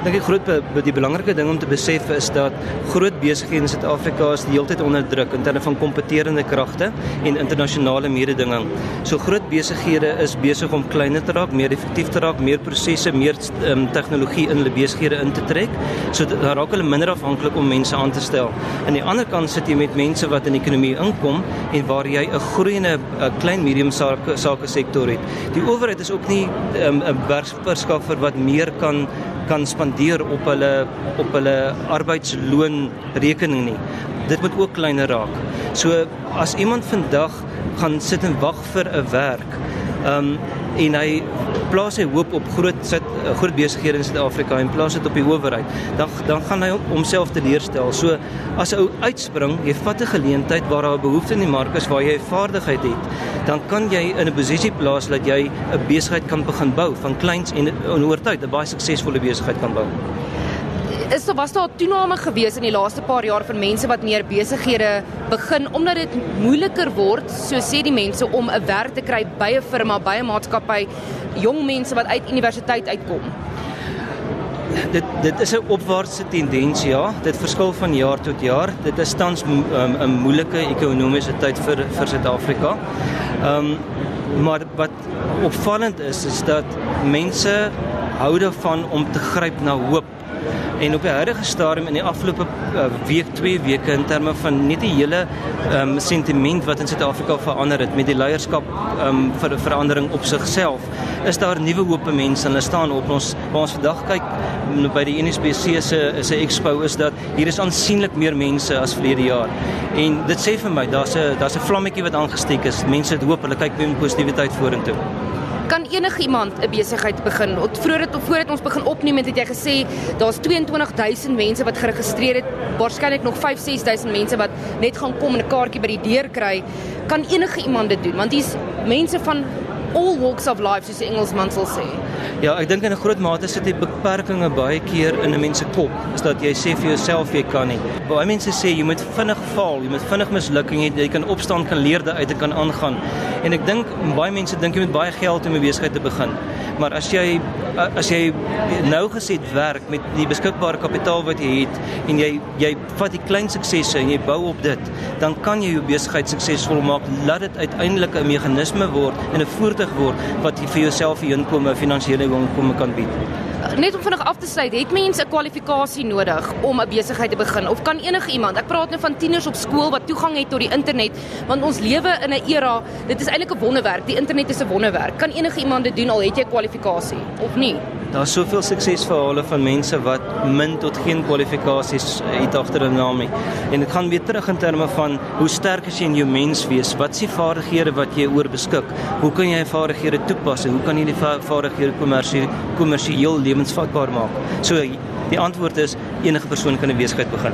Ek dink die groot die belangrike ding om te besef is dat groot besighede in Suid-Afrika is die hele tyd onder druk in terme van kompeterende kragte en internasionale mededinging. So groot besighede is besig om kleiner te raak, meer effektief te raak, meer prosesse, meer um, tegnologie in hulle besighede in te trek. So daar raak hulle minder afhanklik om mense aan te stel. Aan die ander kant sit jy met mense wat in die ekonomie inkom en waar jy 'n groeiende klein medium sake sake sektor het. Die owerheid is ook nie 'n um, werksverskaffer wat meer kan kan spandeer op hulle op hulle arbeidsloon rekening nie. Dit moet ook kleiner raak. So as iemand vandag gaan sit en wag vir 'n werk, um, en hy plaas sy hoop op groot sit groot besighede in Suid-Afrika en plaas dit op die owerheid, dan dan gaan hy homself teleurstel. So as 'n ou uitspring, jy vat 'n geleentheid waar daar 'n behoefte in die mark is waar jy vaardigheid het, dan kan jy in 'n posisie plaas dat jy 'n besigheid kan begin bou van kleins en oor tyd 'n baie suksesvolle besigheid kan bou is daar was daar 'n toename gewees in die laaste paar jaar van mense wat meer besighede begin omdat dit moeiliker word, so sê die mense om 'n werk te kry by 'n firma, by 'n maatskappy, jong mense wat uit universiteit uitkom. Dit dit is 'n opwaartse tendens ja, dit verskil van jaar tot jaar. Dit is tans 'n um, moeilike ekonomiese tyd vir vir Suid-Afrika. Ehm um, maar wat opvallend is is dat mense hou daarvan om te gryp na hoop En op die huidige stadium in die afgelope uh, week, twee weke in terme van net die hele um, sentiment wat in Suid-Afrika verander het met die leierskap um, vir verandering op sigself, is daar nuwe hoop vir mense en hulle staan op ons waar ons vandag kyk by die NSBC se se expo is dat hier is aansienlik meer mense as verlede jaar. En dit sê vir my daar's 'n daar's 'n vlammetjie wat aangesteek is. Mense het hoop, hulle kyk met positiwiteit vorentoe kan enige iemand 'n besigheid begin. Vroeger het voordat ons begin opneem het jy gesê daar's 22000 mense wat geregistreer het, waarskynlik nog 5-6000 mense wat net gaan kom en 'n kaartjie by die deur kry. Kan enige iemand dit doen? Want hier's mense van all walks of life soos die Engelsman sal sê. Ja, ek dink in 'n groot mate sit die beperkings baie keer in 'n mens se kop. Is dat jy sê vir jouself jy kan nie. Baie mense sê jy moet vinnig val, jy moet vinnig misluk en jy, jy kan opstaan, kan leer daaruit en kan aangaan. En ek dink baie mense dink jy moet baie geld om 'n besigheid te begin. Maar as jy as jy nou geset werk met die beskikbare kapitaal wat jy het en jy jy vat die klein suksesse en jy bou op dit, dan kan jy jou besigheid suksesvol maak. Laat dit uiteindelik 'n meganisme word en 'n voertuig word wat vir jouself die inkomste, finansiële inkomste kan bied. Net om vinnig af te sluit, het mense 'n kwalifikasie nodig om 'n besigheid te begin of kan enige iemand? Ek praat nou van tieners op skool wat toegang het tot die internet, want ons lewe in 'n era, dit is eintlik 'n wonderwerk. Die internet is 'n wonderwerk. Kan enige iemand dit doen al het jy kwalifikasie of nie? Daar's soveel suksesverhale van mense wat min tot geen kwalifikasies het agter 'n naam nie. En dit gaan weer terug in terme van hoe sterk is jy in jou menswees? Wat is die vaardighede wat jy oor beskik? Hoe kan jy vaardighede toepas? Hoe kan jy die vaardighede kommersieel kommersieel lewensvatbaar maak? So die antwoord is enige persoon kan 'n besigheid begin.